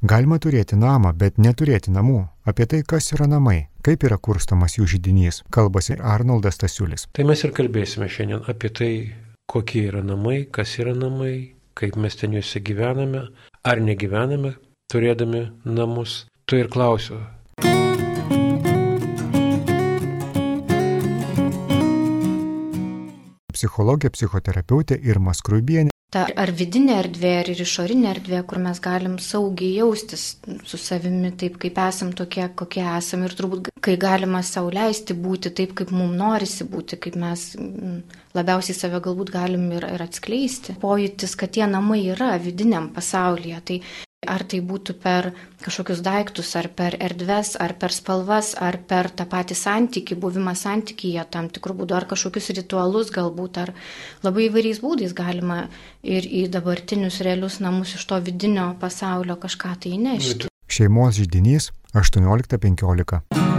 Galima turėti namą, bet neturėti namų. Apie tai, kas yra namai, kaip yra kurstamas jų žydinys, kalbasi Arnoldas Tasiulis. Tai mes ir kalbėsime šiandien apie tai, kokie yra namai, kas yra namai, kaip mes ten juose gyvename, ar negyvename, turėdami namus. Tu ir klausiu. Psichologė, psichoterapeutė Irma Skruibienė ta ar vidinė erdvė, ar ir išorinė erdvė, kur mes galim saugiai jaustis su savimi taip, kaip esam tokie, kokie esam ir turbūt, kai galima sauliaisti būti taip, kaip mums norisi būti, kaip mes labiausiai save galbūt galim ir, ir atskleisti. Pojūtis, kad tie namai yra vidiniam pasaulyje, tai Ar tai būtų per kažkokius daiktus, ar per erdves, ar per spalvas, ar per tą patį santyki, buvimą santykyje tam tikrų būdų, ar kažkokius ritualus galbūt, ar labai įvairiais būdais galima ir į dabartinius realius namus iš to vidinio pasaulio kažką tai įnešti. Šeimos žydinys 18.15.